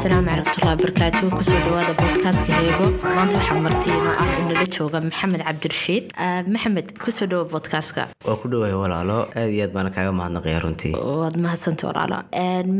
asalaamu calaykumatullahi wabarakaatu ku soo dhawaada bodkaaska heego maanta waxaa martiino ah inala jooga maxamed cabdirashiid. Maxamed ku soo dhawa bodkaaska waa ku dhawahay walaalo. Aad iyo aad baana kaaga mahadnaqaya runtii. Waad mahadsanta walaalo.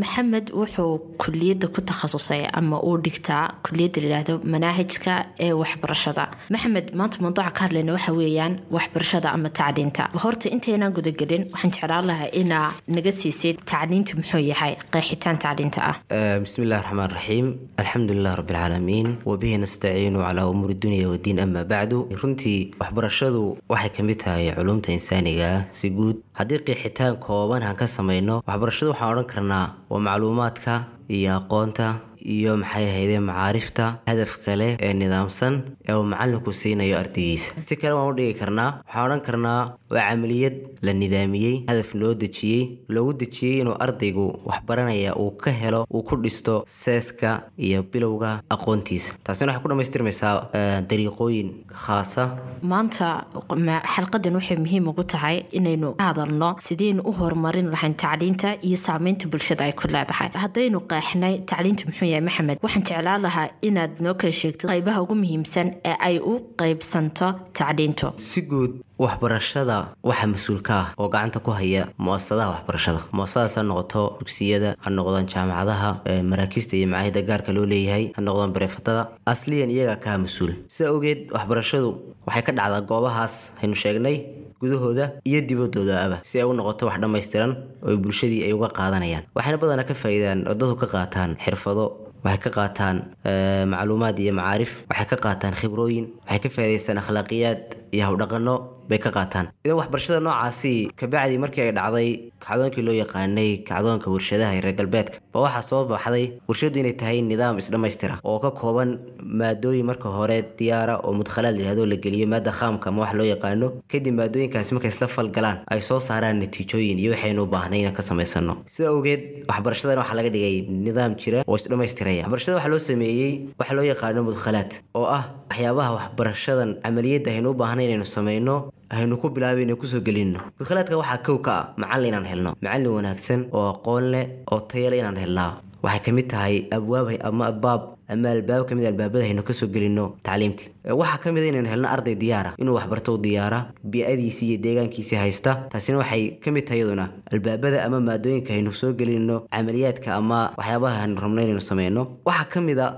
Maxamed wuxuu kuliyadda ku takhasusay ama uu dhigtaa kuliyadda layidhaahdo manaahijka ee waxbarashada. Maxamed maanta mawduuca ka hadlayna waxa weeyaan waxbarashada ama tacliinta. Horta intaynaan gudagelin waxaan jeclaan lahaa inaa naga siisid tacliintu muxuu yahay qeexitaan tacliinta ah. Bismi illahi lilah rabbi alcaalamiin wabihi nastaciinu calaa umuuri dunya wadiin ama bacdu runtii waxbarashadu waxay ka mid tahay culumta insaaniga. Si guud haddii qeexitaan kooban aan ka samayno waxbarashadu waxaan odhan karnaa waa macluumaadka iyo aqoonta iyo maxay ahayde macaarifta hadaf kale ee nidaamsan ee uu macalinku siinayo ardaygiisa si kale waan u dhigi karnaa waxaan odhan karnaa waa camaliyad la nidaamiyey hadaf loo dejiyey loogu dejiyey inuu ardaygu waxbaranaya uu ka helo uu ku dhisto seeska iyo bilowga aqoontiisa. Taasina waxay ku dhammaystirmaysaa dariiqooyin khaasa. Maanta xalqadan waxay muhiim ugu tahay inaynu ka hadalno sideynu u horumarin lahayn tacliinta iyo saameynta bulshada ay ku leedahay. Haddaynu qeexnay tacliinta muxuu yahay maxamed waxaan jeclaan lahaa inaad noo kala sheegto qaybaha ugu muhiimsan ee ay u qaybsanto tacliintu. Si guud waxbarashada waxaa mas'uul ka ah oo gacanta ku haya mu'asadaha waxbarashada. Mu'asadaas ha noqoto dugsiyada ha noqdaan jaamacadaha maraakiista iyo macaahida gaarka loo leeyahay ha noqdaan bareefatada asliyan iyaga kaa mas'uul. Sidaa ogeed waxbarashadu waxay ka dhacdaa goobahaas haynu sheegnay gudahooda iyo dibadoodaaba si ay u noqoto wax dhammaystiran oo bulshadii ay uga qaadanayaan. Waxayna badanaa ka faa'iidaan oo dadku ka qaataan xirfado waxay ka qaataan macluumaad iyo macaarif waxay ka qaataan khibrooyin waxay ka faa'idaystaan akhlaaqiyaad iyo hawdhaqano bay ka qaataan. Idan waxbarashada noocaasi kabacdii markii ay dhacday kacdoonkii loo yaqaanay kacdoonka warshadaha ee reer galbeedka ba waxaa soo baxday warshadu inay tahay nidaam isdhammaystira oo ka kooban maadooyin marka hore diyaara oo mudkhalaad layihahdo la geliyo maada khaamka ama wax loo yaqaano. Kadib maadooyinkaasi markay isla falgalaan ay soo saaraan natiijooyin iyo waxaynu u baahnay inaan ka samaysano sida awgeed waxbarashadan waxaa laga dhigay nidaam jira oo isdhammaystiraya waxbarashada waxaa loo sameeyey waxa loo yaqaano mudkhalaad oo ah waxyaabaha waxbarashadan camaliyadda aynu u baahnay inaynu samayno aynu ku bilaabay inay ku soo gelinno. Mudkhalaadka waxaa kow ka ah macallin inaan helno. Macallin wanaagsan oo aqoon leh oo tayale inaan helnaa. Waxay ka mid tahay abwaab ama abaab ama albaab ka mid albaabada haynu ka soo gelino tacliimtii waxaa ka mid a inaynu helno arday diyaara inuu waxbarto diyaara bii-adiisii iyo deegaankiisii haysta. Taasina waxay ka mid tahay iyaduna albaabada ama maadooyinka haynu soo gelino camaliyaadka ama waxyaabaha haynu rabno inaynu sameyno waxaa ka mid a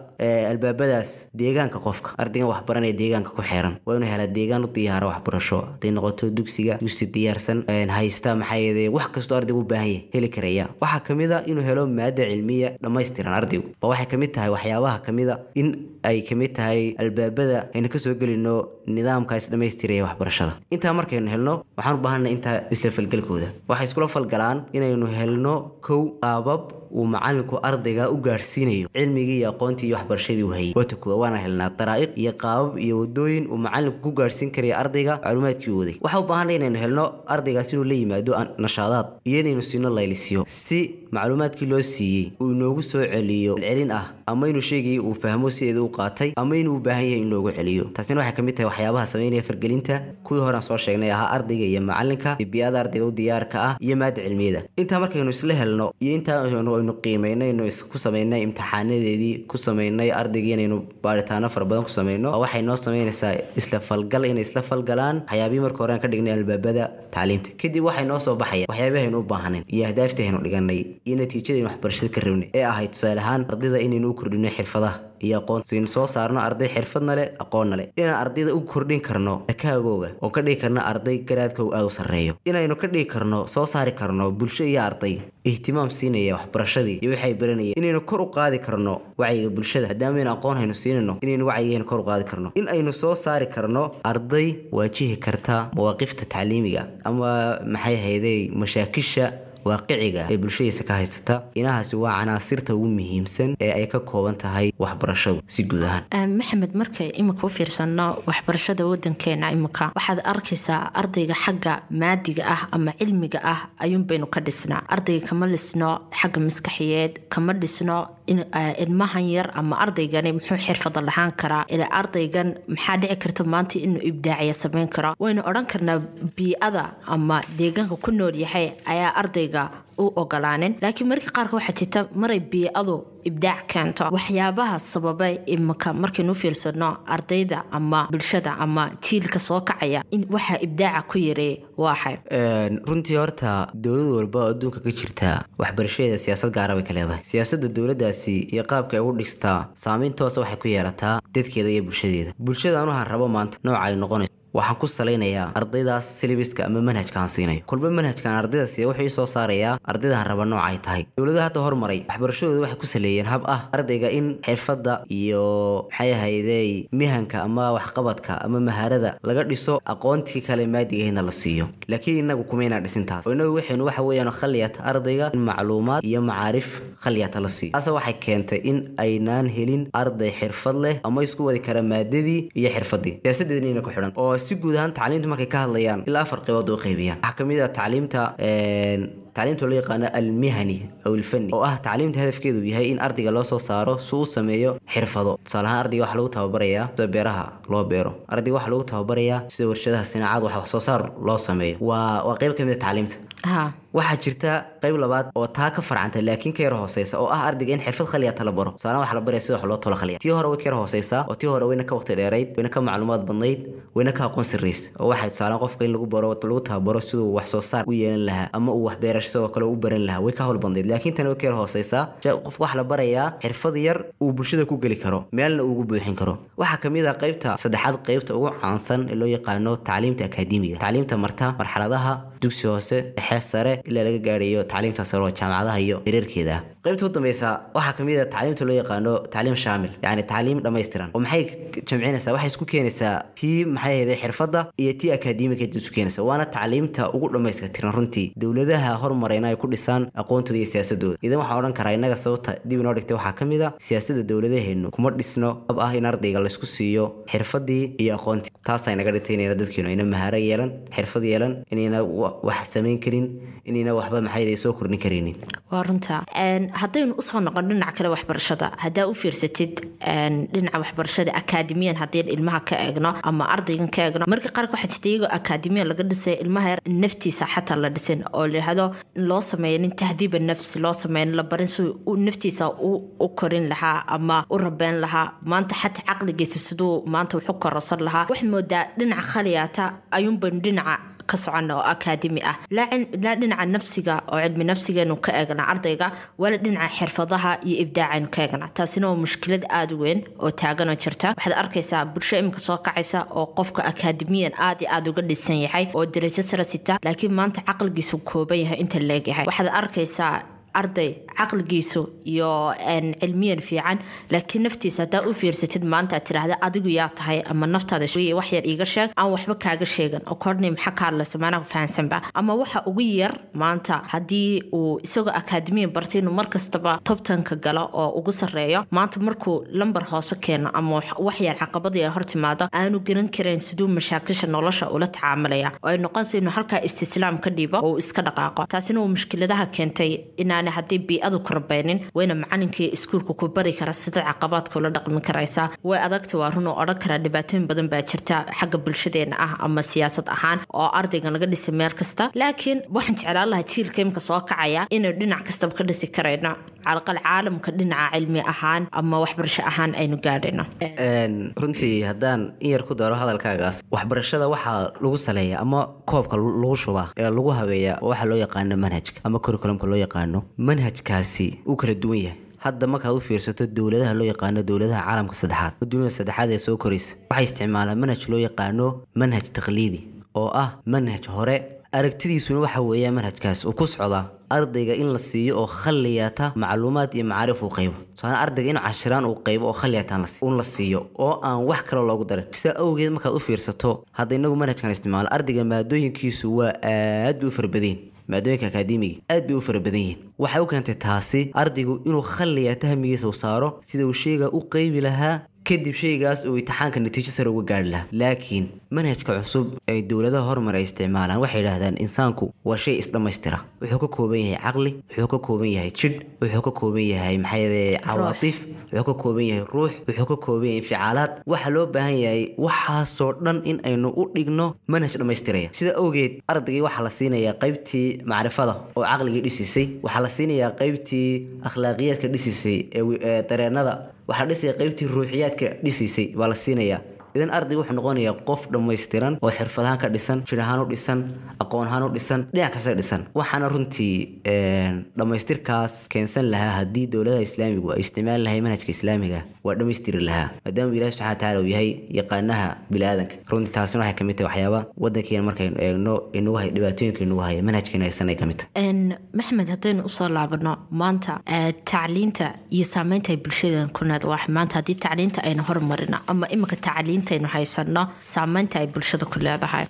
albaabadaas deegaanka qofka ardaygan waxbaranaya deegaanka ku xeeran. Waa inuu helaa deegaan u diyaara waxbarasho hadday noqoto dugsiga dugsi diyaarsan haysta maxaa yeede wax kastoo ardaygu u baahan yahay heli karaya. Waxaa ka mid a inuu helo maada cilmiya dhammaystiran ardaygu. Ba waxay ka mid tahay waxyaabaha kamida in ay ka mid tahay albaabada aynu ka soo gelino nidaamka isdhammaystiraya waxbarashada. Intaa markaynu helno waxaan u intaa isla falgelkooda waxay iskula falgalaan inaynu helno kow qaabab uu macalinku ardayga u gaarhsiinayo cilmigii iyo aqoontii iyo waxbarashadii uu hayay. Wata kuwa waana helnaa daraa'iq iyo qaabab iyo wadooyin uu macalinku ku gaarhsiin karaya ardayga macluumaadkii uu waday. Waxaa u baahanay inaynu helno ardaygaas inuu la yimaado nashaadaad iyo inaynu siino laylisiyo si macluumaadkii loo siiyey uu inoogu soo celiyo celcelin ah ama inuu sheegayay uu fahmo sideeda u qaatay ama inuu u baahan yahay in loogu celiyo. Taasina waxay ka mid tahay waxyaabaha sameynaya fargelinta. Kuwii horean soo sheegnay ahaa ardayga iyo macalinka bibiada ardayga u diyaarka ah iyo maada cilmiyada. Intaa markaynu isla helno iyo intaa aynu qiimayno aynu ku samaynay imtixaanadeedii ku samaynay ardaygii inaynu baaritaano fara badan ku samayno. Waxay noo samaynaysaa isla falgal inay isla falgalaan. Waxyaabihii marka hore aan ka dhignay albaabada tacliimta kadib waxay noo soo baxaya waxyaabihi aynu u baahnayn iyo ahdaaftii aynu dhiganay iyo natiijadaynu waxbarashada ka rabnay ee ahayd tusaale ahaan ardayda inaynu u kordhino xirfadaha iyo aqoon soo saarno arday xirfadna leh aqoonna leh. Inaan ardayda u kordhin karno akaagooga oo ka dhigi karno arday garaadkooga aada u sarreeyo. Inaynu ka dhigi karno soo saari karno bulsho iyo arday ihtimaam siinaya waxbarashadii iyo waxay baranayeen. Inaynu kor u qaadi karno wacyiga bulshada maadaamaaynu aqoon haynu siinayno inaynu wacyigeena kor u qaadi karno. In aynu soo saari karno arday waajihi karta mawaaqifta tacliimiga ama maxay ahaydey mashaakisha waaqiciga ee bulshadiisa ka haysata. Inahaasi waa canaasirta ugu muhiimsan ee ay ka kooban tahay waxbarashadu si guud ahaan. Maxamed markay imika u fiirsano waxbarashada wadankeena imika waxaad arkaysaa ardayga xagga maadiga ah ama cilmiga ah ayuunbaynu ka dhisnaa. Ardayga kama dhisno xagga maskaxiyeed kama dhisno ilmahan yar ama ardaygani muxuu xirfada lahaan karaa. Ila ardaygan maxaa dhici karta maanta inuu ibdaaciya samayn karo? Waynu odhan karnaa bii-ada ama deegaanka ku nool yahay ayaa ardayga u ogolaanin. Laakiin markii qaarka waxaa jirta maray biicadu ibdaac keento. Waxyaabaha sababa imika markaynu fiirsano ardayda ama bulshada ama jiilka soo kacaya in waxaa ibdaaca ku yareeya waaxay runtii horta dowlad walba oo adduunka ka jirta waxbarashadeeda siyaasad gaara bay ka leedahay. Siyaasadda dowladdaasi iyo qaabka ay ugu dhistaa saameyn toosa waxay ku yeelataa dadkeeda iyo bulshadeeda. Bulshada anuhan rabo maanta nooca ay noqonayso waxaan ku salaynayaa ardaydaas silibiska ama manhajkaan siinayo kolba manhajkaan ardayda siiya wuxuu ii soo saarayaa ardaydahan raba nooc ay tahay. Dowladaha hadda hormaray waxbarashadooda waxay ku saleeyeen hab ah. Ardayga in xirfadda iyo maxay ahaydey mihanka ama waxqabadka ama maharada laga dhiso aqoontii kale maadigahayna la siiyo. Laakiin inagu kumaynaa dhisintaas oo inagu waxaynu waxa weeyaan khaliyata ardayga in macluumaad iyo macaarif khaliyata la siiyo. Taase waxay keentay in aynaan helin arday xirfad leh ama isku wadi kara maadadii iyo xirfaddii. Siyaasadeedina ku xidhan. Oo si guud ahaan tacliimta markay ka hadlayaan ilaa afar qaybood u qaybiyaan waxaa ka mid ah tacliimta tacliimta loo yaqaano almihani aw ilfani oo ah tacliimta hadafkeedu yahay in ardayga loo soo saaro si u sameeyo xirfado. Tusaale ahaan ardayga waxaa lagu tababarayaa sida beeraha loo beero. Ardayga waxaa lagu tababarayaa sida warshadaha sinaacad wax soo saar loo sameeyo. Waa waa qayb ka mid a tacliimta waxaa jirta qayb labaad oo taa ka farcanta laakiin ka yar hooseysa oo ah ardayga in xirfad khaliyata la baro. Tusaale waxaa la baraya sida wax loo tolo khaliya. Tii hore way ka yar hooseysaa oo tii hore wayna ka waqti dheerayd wayna ka macluumaad badnayd wayna ka aqoon sirrays oo waxay tusaale qofka in lagu baro lagu tababaro siduu wax soo saar u yeelan lahaa ama uu wax beerasho sidoo kale u baran lahaa way ka hawl badnayd. Laakiin tani way ka yar hooseysaa qofka waxaa la barayaa xirfad yar uu bulshada ku geli karo meelna ugu buuxin karo. Waxaa ka mid ah qaybta saddexaad qaybta ugu caansan ee loo yaqaano tacliimta akaademiga. Tacliimta marta marxaladaha dugsi hoose dhexe sare ilaa laga gaarayo tacliimta sare oo jaamacadaha iyo hireerkeeda ah qaybta u dambeysa waxaa ka mid a tacliimta loo yaqaano tacliim shaamil yacni tacliim dhammaystiran oo maxay jamcinaysaa waxay isku keenaysaa tii maxay ahayday xirfadda iyo tii akaademika isu keenaysa waana tacliimta ugu dhammayska tiran runtii. dowladaha hormarayna ay ku dhisaan aqoontooda iyo siyaasadooda. idan waxaan odhan karaa innaga sababta dib inoo dhigtay waxaa ka mid a siyaasadda dowladaheennu kuma dhisno hab ah in ardayga laysku siiyo xirfaddii iyo aqoontii. taasay naga dhigtay inayna dadkeenu ayna mahaaro yeelan xirfad yeelan inayna wax samayn karin inayna waxba maxay soo kordhin karaynin. Waa runta haddaynu u soo noqon dhinaca kale waxbarashada haddaa u fiirsatid dhinaca waxbarashada akaademiyan haddii ilmaha ka eegno ama ardaygan ka eegno marka qaarka waxaa jirta iyagoo akaademiyan laga dhisay ilmaha yar naftiisa xataa la dhisin oo layihahdo in loo sameeyo nin tahdiiba nafsi loo sameeyo la barin si naftiisa u korin lahaa ama u rabeyn lahaa. Maanta xataa caqligiisa siduu maanta wax u korosan lahaa. Waxay moodaa dhinaca khaliyaata ayuunbaynu dhinaca ka socona oo akaademi ah. Laa dhinaca nafsiga oo cilmi nafsigeenu ka eegna ardayga wala dhinaca xirfadaha iyo ibdaacaynu ka eegna. Taasina waa mushkilad aada weyn oo taaganoo jirta. Waxaad arkaysaa bulsho iminka soo kacaysa oo qofka akaademiyan aad iyo aada uga dhisan yahay oo darajo sara sita laakiin maanta caqligiisu kooban yahay inta leegyahay waxaad arkaysaa arday caqligiisu iyo cilmiyan fiican laakiin naftiisa haddaa u fiirsatid maanta aad tiraahda adigu yaa tahay ama naftaada wax yar iiga sheeg aan waxba kaaga sheegan. Oo kornay maxaa ka hadlaysa? Maanaha fahansanba ama waxa ugu yar maanta haddii uu isagoo akaademiya bartay inuu mar kastaba tobtanka galo oo ugu sarreeyo maanta markuu lambar hoose keeno ama wax yar caqabadii hor timaado aanu garan karayn siduu mashaakisha nolosha ula tacaamulaya oo ay noqonaysa inuu halkaa istislaam ka dhiibo oo uu iska dhaqaaqo. Taasina waa mushkiladaha keentay inaan haddii biicadu ku rabaynin wayna macalinkii iskuulka ku bari kara sida caqabaadka ula dhaqmi karaysaa way adagta waa run oo odhan karaa dhibaatooyin badan baa jirta xagga bulshadeena ah ama siyaasad ahaan oo ardayga laga dhisay meel kasta. Laakiin waxaan jeclaan lahaa jiilka imka soo kacaya inaynu dhinac kastaba ka dhisi karayno. Calaqal caalamka dhinaca cilmi ahaan ama waxbarasho ahaan aynu gaadhayno. Runtii haddaan in yar ku daro hadalkaagaas waxbarashada waxaa lagu saleeya ama koobka lagu shubaa ee lagu habeeya waxaa loo yaqaano manhajka ama curriculumka loo yaqaano manhajkaasi uu kala duwan yahay. Hadda markaad u fiirsato dowladaha loo yaqaano dowladaha caalamka saddexaad dunida saddexaad ee soo koraysa waxay isticmaalaan manhaj loo yaqaano manhaj taqliidi oo ah manhaj hore. Aragtidiisuna waxa weeya manhajkaas uu ku socdaa ardayga in la siiyo oo khalliyata macluumaad iyo macaarif uu qaybo. Tusaale ardayga in cashiraan uu qaybo oo khaliyataan un la siiyo oo aan wax kale loogu darin. Sidaa awgeed markaad u fiirsato hadda inagu manhajkan isticmaalo ardayga maadooyinkiisu waa aad u farbadeen maadooyinka akaademiga aad bay u fara badan yihiin. Waxay u keentay taasi ardaygu inuu khaliya tahmigiisa u saaro sida uu sheega u qeybi lahaa kadib shaygaas uu imtixaanka natiijo sare uga gaari lahaa. Laakiin manhajka cusub ay dowladaha horumar ay isticmaalaan waxay yidhaahdaan insaanku waa shay isdhammaystira wuxuu ka kooban yahay caqli wuxuu ka kooban yahay jidh wuxuu ka kooban yahay maxay cawaatiif wuxuu ka kooban yahay ruux wuxuu ka kooban yahay inficaalaad. Waxaa loo baahan yahay waxaasoo dhan in aynu u dhigno manhaj dhammaystiraya. Sida awgeed ardaygii waxaa la siinayaa qaybtii macrifada oo caqligii dhisisay waxaa la siinayaa qaybtii akhlaaqiyaadka dhisisay ee dareenada waxaa dhisaya qaybtii ruuxiyaadka dhisiisay baa la siinayaa idan ardayga wuxuu noqonayaa qof dhammaystiran oo xirfadahaan ka dhisan jir ahaan u dhisan aqoon ahaan u dhisan dhinac kasta dhisan. Waxaana runtii dhammaystirkaas keensan lahaa haddii dowladaha islaamigu ay isticmaali lahay manhajka islaamiga. Waa dhammaystiri lahaa. Maadaama ilahi subxana watacaala uu yahay yaqaanaha bili-aadanka runtii taasina waxay ka mid tahay waxyaaba wadankeena markaynu eegno inagu hay dhibaatooyinka inagu haya manhajkeena aysan ay ka mid tahay. Maxmed haddaynu u soo laabano maanta tacliinta iyo saameynta ay bulshadan ku leedahay maanta haddii tacliinta aynu horumarino ama iminka tacliintaynu haysano saameynta ay bulshada ku leedahay.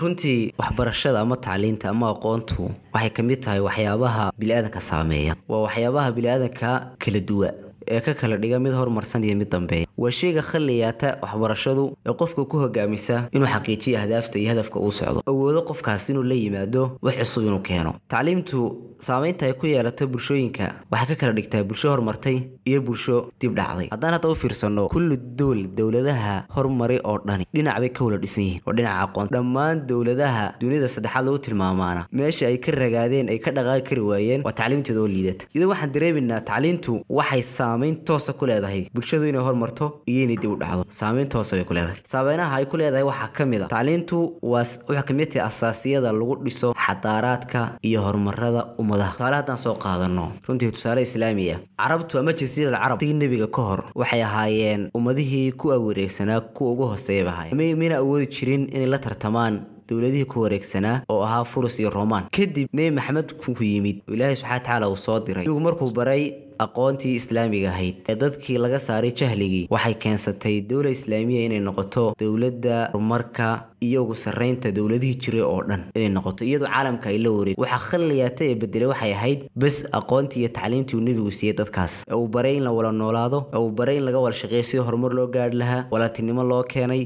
Runtii waxbarashada ama tacliinta ama aqoontu waxay ka mid tahay waxyaabaha bili-aadanka saameeya. Waa waxyaabaha bili-aadanka kala duwa ee ka kala dhiga mid horumarsan iyo mid dambeeya waa sheyga khaliyaata waxbarashadu ee qofka ku hogaamisa inuu xaqiijiyo ahdaafta iyo hadafka uu socdo. Awoodo qofkaas inuu la yimaado wax cusub inuu keeno. Tacliimtu saameynta ay ku yeelato bulshooyinka waxay ka kala dhigtaa bulsho horumartay iyo bulsho dib dhacday. Haddaan hadda u fiirsano kulli dowl dowladaha horumari oo dhani dhinac bay ka wala dhisan yihiin. Oo dhinaca aqoon. Dhammaan dowladaha dunida saddexaad lagu tilmaamaana. Meesha ay ka ragaadeen ay ka dhaqaaqi kari waayeen waa tacliimteeda oo liidata. Iyadoo waxaan dareeminaa tacliintu waxay saameyn toosa ku leedahay bulshadu inay horumarto iyo inay dib u dhacdo. Saameyn toosa bay ku leedahay. Saameynaha ay ku leedahay waxaa ka mid a tacliintu waa waxaa ka mid tahay asaasiyada lagu dhiso xadaaraadka iyo horumarada ummadaha. Tusaale haddaan soo qaadano runtii tusaale islaamiya carabtu ama jasiirada carab tigii nebiga ka hor waxay ahaayeen ummadihii ku awareegsanaa kuwa ugu hooseeya ba ahaayeen mayna awoodi jirin inay la tartamaan dowladihii ku wareegsanaa oo ahaa furus iyo romaan kadib nebi maxamed ku yimid oo ilaahay subxana watacaala uu soo diray. Nebigu markuu baray aqoontii islaamiga ahayd ee dadkii laga saaray jahligii. Waxay keensatay dowla islaamiya inay noqoto dowladda horumarka iyo ugu sarreynta dowladihii jiray oo dhan. Inay noqoto iyadoo caalamka ay la wareeg waxaa khaliyaata ee bedelay waxay ahayd bes aqoontii iyo tacliimtii uu nebigu siiyey dadkaas. Ee uu baray in la wada noolaado ee uu baray in laga wada shaqeeyo sidii horumar loo gaari lahaa walaatinimo loo keenay.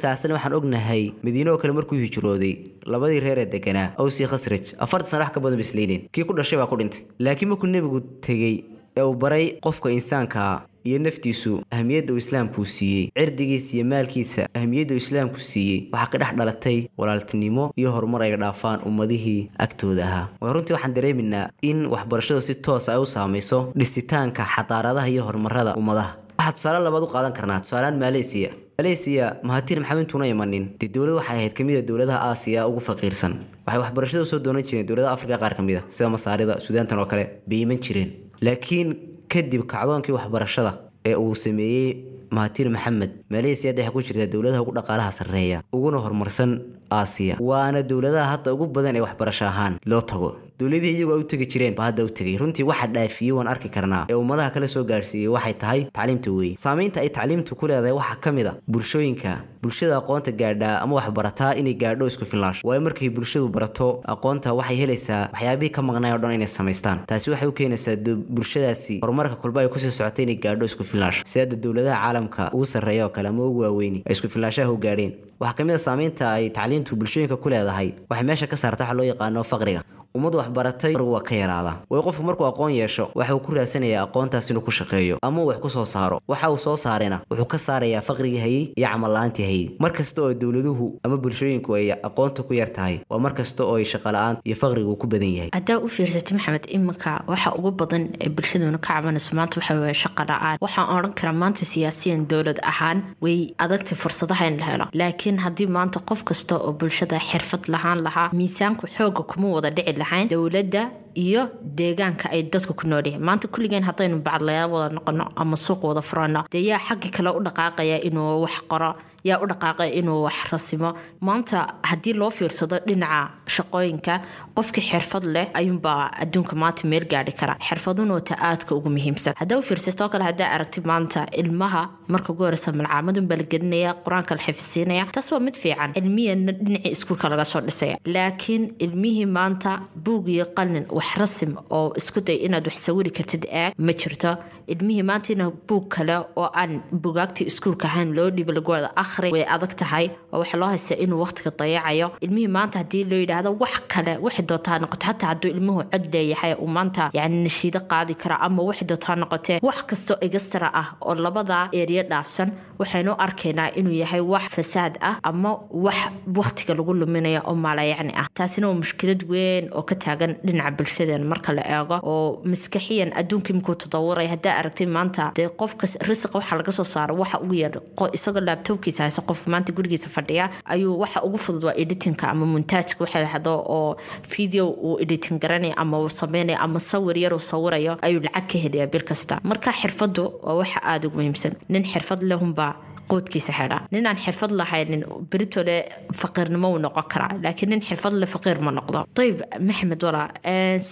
Sal waxaan ognahay madiine oo kale markuu hijrooday labadii reer ee deganaa awsi khasraj afartan sana wax ka badan basleyneen kii ku dhashay baa ku dhintay. Laakiin markuu nebigu tegey ee uu baray qofka insaankaa iyo naftiisu ahmiyadda uu islaamkuu siiyey. Cirdigiisa iyo maalkiisa ahmiyadda uu islaamku siiyey waxaa ka dhex dhalatay walaaltinimo iyo horumar ay dhaafaan ummadihii agtooda ahaa. Waa runtii waxaan dareeminaa in waxbarashadu si toos ay u saamayso dhisitaanka xadaaradaha iyo horumarada ummadaha. Waxaa tusaale labaad u qaadan karnaa. Tusaalaan maaleysiya maaleysiya mahatir maxamed intuuna imanin dee dowlad waxay ahayd ka mid a dowladaha aasiya ugu faqiirsan. Waxay waxbarashada u soo doonan jireen dowladaha afrika qaar ka mid a sida masaarida suudaantan oo kale bay iman jireen laakiin kadib kacdoonkii waxbarashada ee uu sameeyey mahatir maxamed maaleysiya hadda waxay ku jirtaa dowladaha ugu dhaqaalaha sarreeya uguna horumarsan aasiya. Waana dowladaha hadda ugu badan ee waxbarasho ahaan loo tago dowladihii iyagu ay u tegi jireen baa hadda u tegay runtii waxa dhaafiyey waan arki karnaa. Ee ummadaha kale soo gaarsiiyey waxay tahay tacliimta weeye saamaynta ay tacliimtu ku leedahay waxaa ka mid a bulshooyinka bulshada aqoonta gaadhaa ama wax barataa inay gaadho isku filnaansho. Waayo markay bulshadu barato aqoonta waxay helaysaa waxyaabihii ka maqnay oo dhan inay samaystaan. Taasi waxay u keenaysaa bulshadaasi horumarka kulba ay ku sii socotay inay gaadho isku filnaansho. Si hadda dowladaha caalamka ugu sarreeya oo kale ama ugu waaweyni ay isku filnaanshaha u gaadheen. Waxaa ka mid a saamaynta ay tacliintu bulshooyinka ku leedahay waxay meesha ka saarta waxa loo yaqaano faqriga ummad wax baratay margu waa ka yaraadaa. Way qofku markuu aqoon yeesho waxa uu ku raadsanayaa aqoontaas inuu ku shaqeeyo ama uu wax ku soo saaro. Waxa uu soo saarayna wuxuu ka saarayaa faqrigii hayey iyo camal la'aantii hayey mar kasta oo dowladuhu ama bulshooyinku ay aqoonta ku yar tahay waa mar kasta oo ay shaqala-aan iyo faqrigu uu ku badan yahay. Haddaa u fiirsatay maxamed iminka waxa ugu badan ee bulshaduna ka cabanayso maanta waxa weeye shaqa la'aan. Waxaan odhan karaa maanta siyaasiyan dowlad ahaan way adagtay fursadaha in la helo. Laakiin haddii maanta qof kasta oo bulshada xirfad lahaan lahaa miisaanku xooga kuma wada dhici dowladda iyo deegaanka ay dadku ku nool yihiin maanta kulligeen haddaynu bacdlayaal wada noqono ama suuq wada furano dee yaa xaggii kale u dhaqaaqaya inuu wax qoro yaa u dhaqaaqay inuu wax rasimo. Maanta haddii loo fiirsado dhinaca shaqooyinka qofkii xirfad leh ayuunbaa adduunka maanta meel gaadhi kara xirfaduna ta aadka ugu muhiimsan. Haddaa u fiirsatoo kale haddaa aragti maanta ilmaha marka ugu horeysa malcaamadun baa la gelinaya qur'aanka la xifisiinaya taas waa mid fiican. Cilmiyana dhinacii iskuulka laga soo dhisaya. Laakiin ilmihii maanta buug iyo qalin wax rasim oo isku day inaad wax sawiri kartid eeg ma jirto. Ilmihii maanta ina buug kale oo aan bugaagtii iskuulka ahayn loo dhiibo lagu wada akhri way adag tahay oo waxaa loo haystaa inuu waqtiga dayacayo. Ilmihii maanta haddii loo yidhaahdo wax kale waxay doontaa noqoto xataa hadduu ilmuhu cod leeyahay uu maanta yani nashiido qaadi kara ama waxay doontaa noqotee wax kastoo egastara ah oo labadaa eriya dhaafsan waxaynu arkaynaa inuu yahay wax fasaad ah ama wax waqtiga lagu luminayo oo maalayacni ah. Taasina waa mushkilad weyn oo ka taagan dhinaca bulshadeena. Marka la eego oo maskaxiyan adduunka imikuu tadawuray haddaa aragtay maanta dee qofka risiqa waxa laga soo saaro waxa ugu yar isagoo laabtobkiisa haysa qofka maanta gurigiisa fadhiya ayuu waxa ugu fudud waa editinka ama montaajka waxa lahdo oo video uu editing garanaya ama sameynaya ama sawir yar uu sawirayo ayuu lacag ka helaya bil kasta. Marka xirfadu waa waxa aada ugu muhiimsan nin xirfad lehunbaa qoodkiisa xidha nin aan xirfad lahaynin beritole faqiirnimo uu noqon karaa laakiin nin xirfad le faqiir ma noqdo ayib maxamed walaa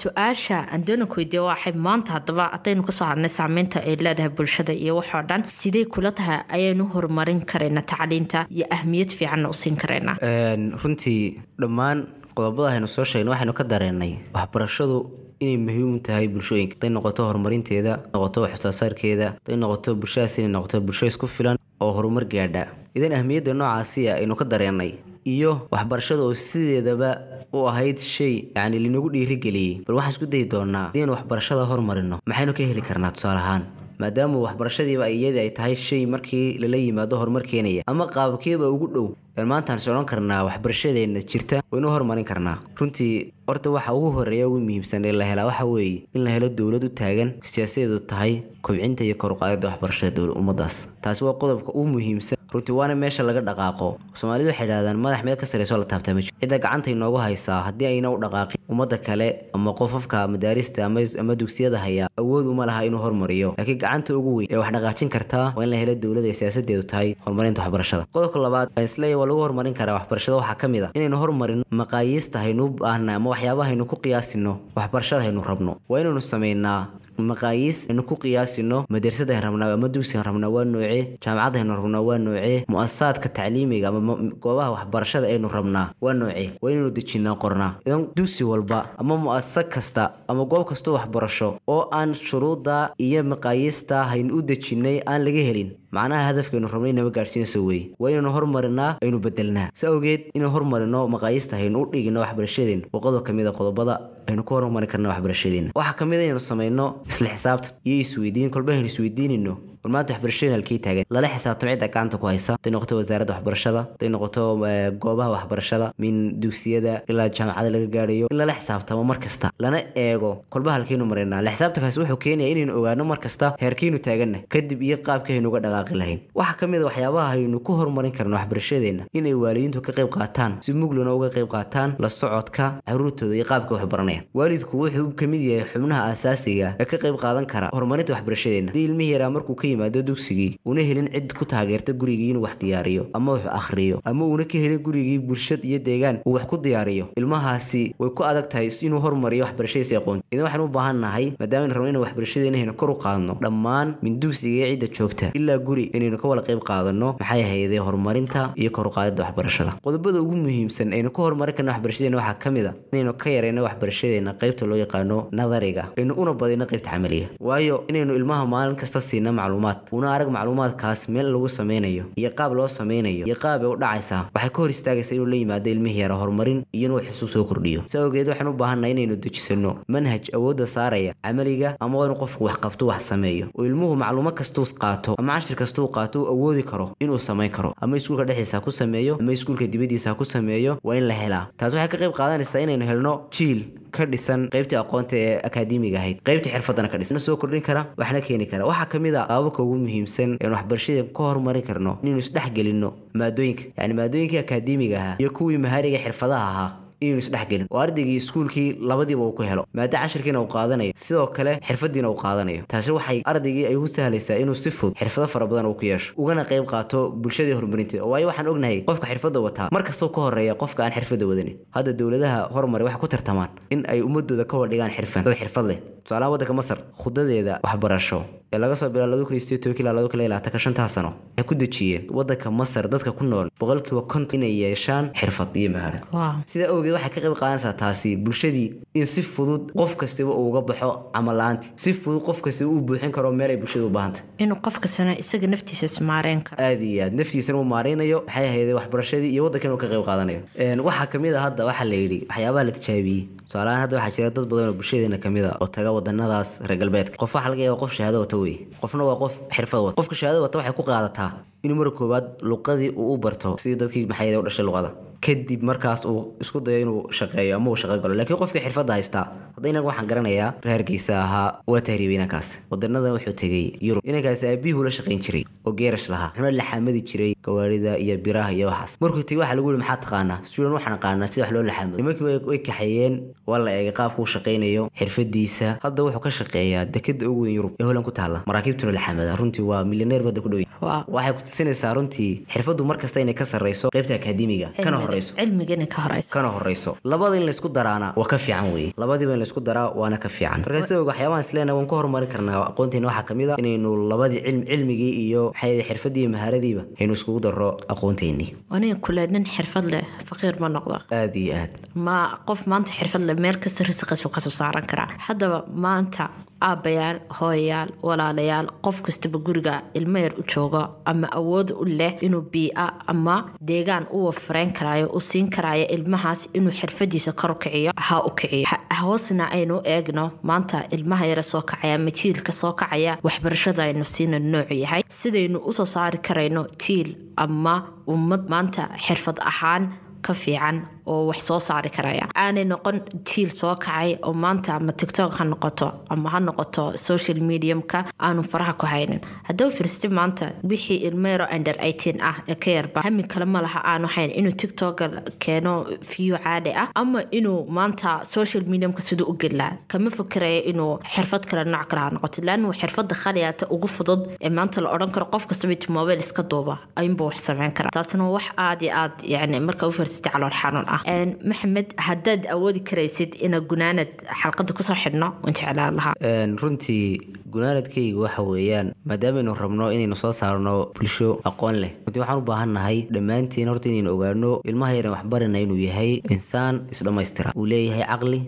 su'aasha aan doona ku weydiiya waxay maanta haddaba haddaynu ka soo hadnay saameynta ay leedahay bulshada iyo waxoo dhan sidee kula tahay ayaynu horumarin karaynaa tacliinta iyo ahmiyad fiicanna u siin karaynaa runtii dhammaan qodobada aynu soo sheegna waxaynu ka dareennay waxbarashadu inay muhiim u tahay bulshooyinka haday noqoto horumarinteeda noqoto waxsoosaarkeeda haday noqoto bulshadaas inay noqoto bulsho isku filan oo horumar gaadha. Idan ahmiyadda noocaasiya aynu ka dareennay iyo waxbarashada oo sideedaba u ahayd shay yacni linagu dhiirigeliyey bal waxaan isku dayi doonaa haddiinu waxbarashada hormarino maxaynu ka heli karnaa tusaale ahaan maadaama waxbarashadiiba iyadii ay tahay shay markii lala yimaado horumar keenaya. Ama qaabkeeba ugu dhow maantaan is odhan karnaa waxbarashadeenna jirta waynu horumarin karnaa. Runtii horta waxa ugu horreeya ugu muhiimsan ee la helaa waxa weeye in la helo dowlad u taagan siyaasadeedu tahay kobcinta iyo koruqaadida waxbarashada dowla ummadaas taasi waa qodobka ugu muhiimsan runtii waana meesha laga dhaqaaqo. Soomaalidu waxay idhahdaan madax meel ka sarreysoo la taabtaa ma cidda gacanta inoogu haysaa haddii ayna u dhaqaaqin ummadda kale ama qofafka madaarista ama dugsiyada haya awood uma laha inuu hormariyo. Laakiin gacanta ugu weyn ee wax dhaqaajin kartaa waa in la helo dowlad ay siyaasadeedu tahay horumarinta waxbarashada. Qodobka labaad aan is leeyahay waa lagu horumarin karaa waxbarashada. Waxaa ka mid a inaynu hormarino maqaayiista haynu baahna ama waxyaabaha haynu ku qiyaasino waxbarashada haynu rabno. Waa inaynu sameynaa maqaayiis aynu ku qiyaasino madrasada rabnaa ama dugsigan rabnaa waa noocee jaamacadda aynu rabnaa waa noocee mu'asasaadka tacliimiga ama goobaha waxbarashada aynu rabnaa waa noocee waa inaynu dejinaa qornaa idan dugsi walba ama mu'asasa kasta ama goob kastoo waxbarasho oo aan shuruudda iyo maqaayiista haynu u dejinnay aan laga helin macnaha hadafkaynu rabnay nama gaadhsiinayso weye waa inaynu hormarinaa aynu bedelnaa si awgeed inaynu hormarino maqaayiista haynu u dhigino waxbarashadeen waa qodob ka mid a qodobada aynu ku horumari karna waxbarashadeena. Waxaa ka mid a inaynu samayno isla xisaabtan iyo isweydiin kolba aynu isweydiinayno war maanta waxbarashadeen halkii taagan lala xisaabtamo cidda gacanta ku haysa. Haday noqoto wasaaradda waxbarashada haday noqoto goobaha waxbarashada min dugsiyada ilaa jaamacada laga gaadhayo in lala xisaabtamo mar kasta. Lana eego kolba halkaynu maraynaa la xisaabtankaasi wuxuu keenaya inaynu ogaano mar kasta heerkaynu taaganna kadib iyo qaabka haynu uga dhaqaaqi lahayn. Waxaa ka mid a waxyaabaha haynu ku horumarin karno waxbarashadeenna inay waalidiintu ka qayb qaataan si mugluna uga qayb qaataan la socodka caruurtooda iyo qaabka wax baranayaan waalidku wuxuu ka mid yahay xubnaha aasaasiga ee ka qayb qaadan kara horumarinta waxbarashadeenna haddii ilmihii yaraa markuu ka yimaado dugsigii. Una helin cid ku taageerta gurigii inuu wax diyaariyo ama wax akhriyo ama uuna ka helin gurigii bulshad iyo deegaan uu wax ku diyaariyo. Ilmahaasi way ku adag tahay inuu hormariyo waxbarashadiisa aqoonta idan waxaan u baahan nahay maadaama aynu rabno inaan waxbarashadeena haynu kor u qaadno dhammaan min dugsiga iyo cidda joogta ilaa guri inaynu ka wada qayb qaadano maxay ahaydee horumarinta iyo kor u qaadida waxbarashada. Qodobada ugu muhiimsan aynu ka horumarin karna waxbarashadeena waxaa ka mid a inaynu ka yarayno waxbarashadeena qaybta loo yaqaano nadariga. Aynu una badino qaybta camaliga. Waayo inaynu ilmaha maalin kasta siina macluumaad una arag macluumaadkaas meel lagu sameynayo iyo qaab loo sameynayo iyo qaab ay u dhacaysaa waxay ka hor istaagaysaa inuu la yimaado ilmihii yara horumarin iyo inuu xisub soo kordhiyo. Si awgeed waxaan u baahannahay inaynu dejisano manhaj awoodda saaraya camaliga ama waa inuu qofku wax qabto wax sameeyo. Oo ilmuhu macluumo kastuu qaato ama cashir kastuu qaato u awoodi karo inuu samayn karo. Ama iskuulka dhexdiisa ha ku sameeyo ama iskuulka dibaddiisa ha ku sameeyo waa in la helaa. Taas waxay ka qayb qaadanaysaa inaynu helno jiil ka dhisan qaybtii aqoonta ee akaademiga ahayd. Qaybtii xirfadana ka dhisan. Soo kordhin kara waxna keeni kara. Waxaa ka mid a qaababka ugu muhiimsan eenu waxbarashada ka horumarin karno inaynu isdhex gelinno maadooyinka yacni maadooyinkii akaademiga ahaa iyo kuwii mahariga xirfadaha ahaa inaynu isdhexgelin oo ardaygii iskuulkii labadiiba uu ku helo. Maada cashirkiina uu qaadanayo sidoo kale xirfadiina uu qaadanayo taasi waxay ardaygii ay ugu sahlaysaa inuu si fudud xirfado fara badan uu ku yeesho. Ugana qayb qaato bulshadii horumarinteeda waayo waxaan ognahay qofka xirfadda wataa mar kastoo ka horreeya qofka aan xirfadda wadanin. Hadda dowladaha horumari waxay ku tartamaan in ay ummadooda ka wadhigaan xirfan dad xirfad leh. Tusaalaha waddanka masar khudadeeda waxbarasho ee laga soo bilaabo laba kun iyo sideed toban ilaa laba kun iyo labaatanka shantaa sano waxay ku dejiyeen waddanka masar dadka ku nool boqolkiiba konton inay yeeshaan xirfad iyo maharad. Sidaa awgeed waxay ka qayb qaadanaysaa taasi bulshadii in si fudud qof kastaba uu uga baxo camal la'aanti si fudud qof kastaba uu buuxin karo meel ay bulshada u baahantay. Inuu qof kastana isaga naftiisa ismaareen karo aada iyo aad. Naftiisana uu maareynayo maxay ahayde waxbarashadii iyo waddankan uu ka qayb qaadanayo? Waxaa ka mid a hadda waxaa la yidhi waxyaabaha la tijaabiyey. Tusaalahaan hadda waxaa jira dad badan oo bulshadeena ka mid a oo taga wadanadaas reer galbeedka. Qof waxaa laga yaaba qof shahaado wata wey qofna waa qof xirfad wata. Qofka shahaado wata waxay ku qaadataa inuu marka koowaad luqadii uu u barto. Sidii dadkii maxay u dhashay luqada kadib markaas uu isku dayo inuu shaqeeyo ama uu shaqo galo. Laakiin qofka xirfadda haystaa hadda inaga waxaan garanayaa reerkiisa ahaa waa tahriibay inankaas. Wadanadan wuxuu tegey yurub. Inankaas aabihuu la shaqayn jiray oo geerash lahaa. Wuxuuna la xaamadi jiray gawaarida iyo biraha iyo waxaas. Markuu tegey waxaa lagu yihi maxaa taqaanaa? Suudan waxaan aqaanaa sida wax loo laxaamado nimankii way kaxeeyeen waa la eegay qaabka uu shaqaynayo xirfadiisa hadda wuxuu ka shaqeeyaa dekada ugu weyn yurub ee holan ku taalla. Maraakiibtuna laxaamada runtii waa milyaneer badda ku dhow. Waxay ku tusinaysaa runtii xirfaddu mar kasta inay ka sarreyso qaybta akaademiga kana horeyso. Cilmigana ka horeyso. Kana horeyso. Labada in laysku daraana waa ka fiican weye labadiiba in laysku daraa waana ka fiican. Marka sidoo waxyaabahan isleena waan ka horumarin karnaa. Aqoonteena waxaa ka mid a inaynu labadii cilm cilmigii iyo maxay xirfadii iyo mahaaradiiba aynu iskugu darro aqoonteenii aniga kule nin xirfad leh. Faqiir ma noqdo. Aada iyo aad. Ma qof maanta xirfad leh meel kasta risiqiisu ka soo saaran karaa. Haddaba maanta aabbayaal hooyayaal walaalayaal qof kastaba guriga ilmo yar u joogo ama awood u leh inuu biia ama deegaan u wafareyn karaayo u siin karaayo ilmahaas inuu xirfadiisa kor kiciyo ha u kiciyo. Hoosna aynu eegno maanta ilmaha yara soo kacaya ama jiilka soo kacaya waxbarashada aynu siina noocu yahay. Sidaynu u soo saari karayno jiil ama ummad maanta xirfad ahaan ka fiican oo wax soo saari karaya. Aanay noqon jiil soo kacay oo maanta ama tictok ha noqoto ama ha noqoto social mediumka aanu faraha ku haynin. Haddaba firsti maanta wixii ilmeyro under eighteen ah ee ka yarba hami kale ma laha aanu hayn inuu tictoka keeno fiyo caadi ah ama inuu maanta social mediumka siduu u gelaa kama fikiraya inuu xirfad kale nooc kale ha noqoto laannu xirfada khaliyaata ugu fudud ee maanta la odhan karo qof kastaba intuu mobile iska duuba ayuunba wax sameyn kara. Taasna wax aad iyo aad yani marka u firsatay calool xanuun ah maxamed haddaad awoodi karaysid ina gunaanad xalqada ku soo xidhno waan jeclaan lahaa. Runtii gunaanadkayga waxa weeyaan maadaamaaynu rabno inaynu soo saarno bulsho aqoon leh runtii waxaan u baahan nahay dhammaantiin horta inaynu ogaano ilmaha yaran waxbarina inuu yahay insaan isdhammaystira uu leeyahay caqli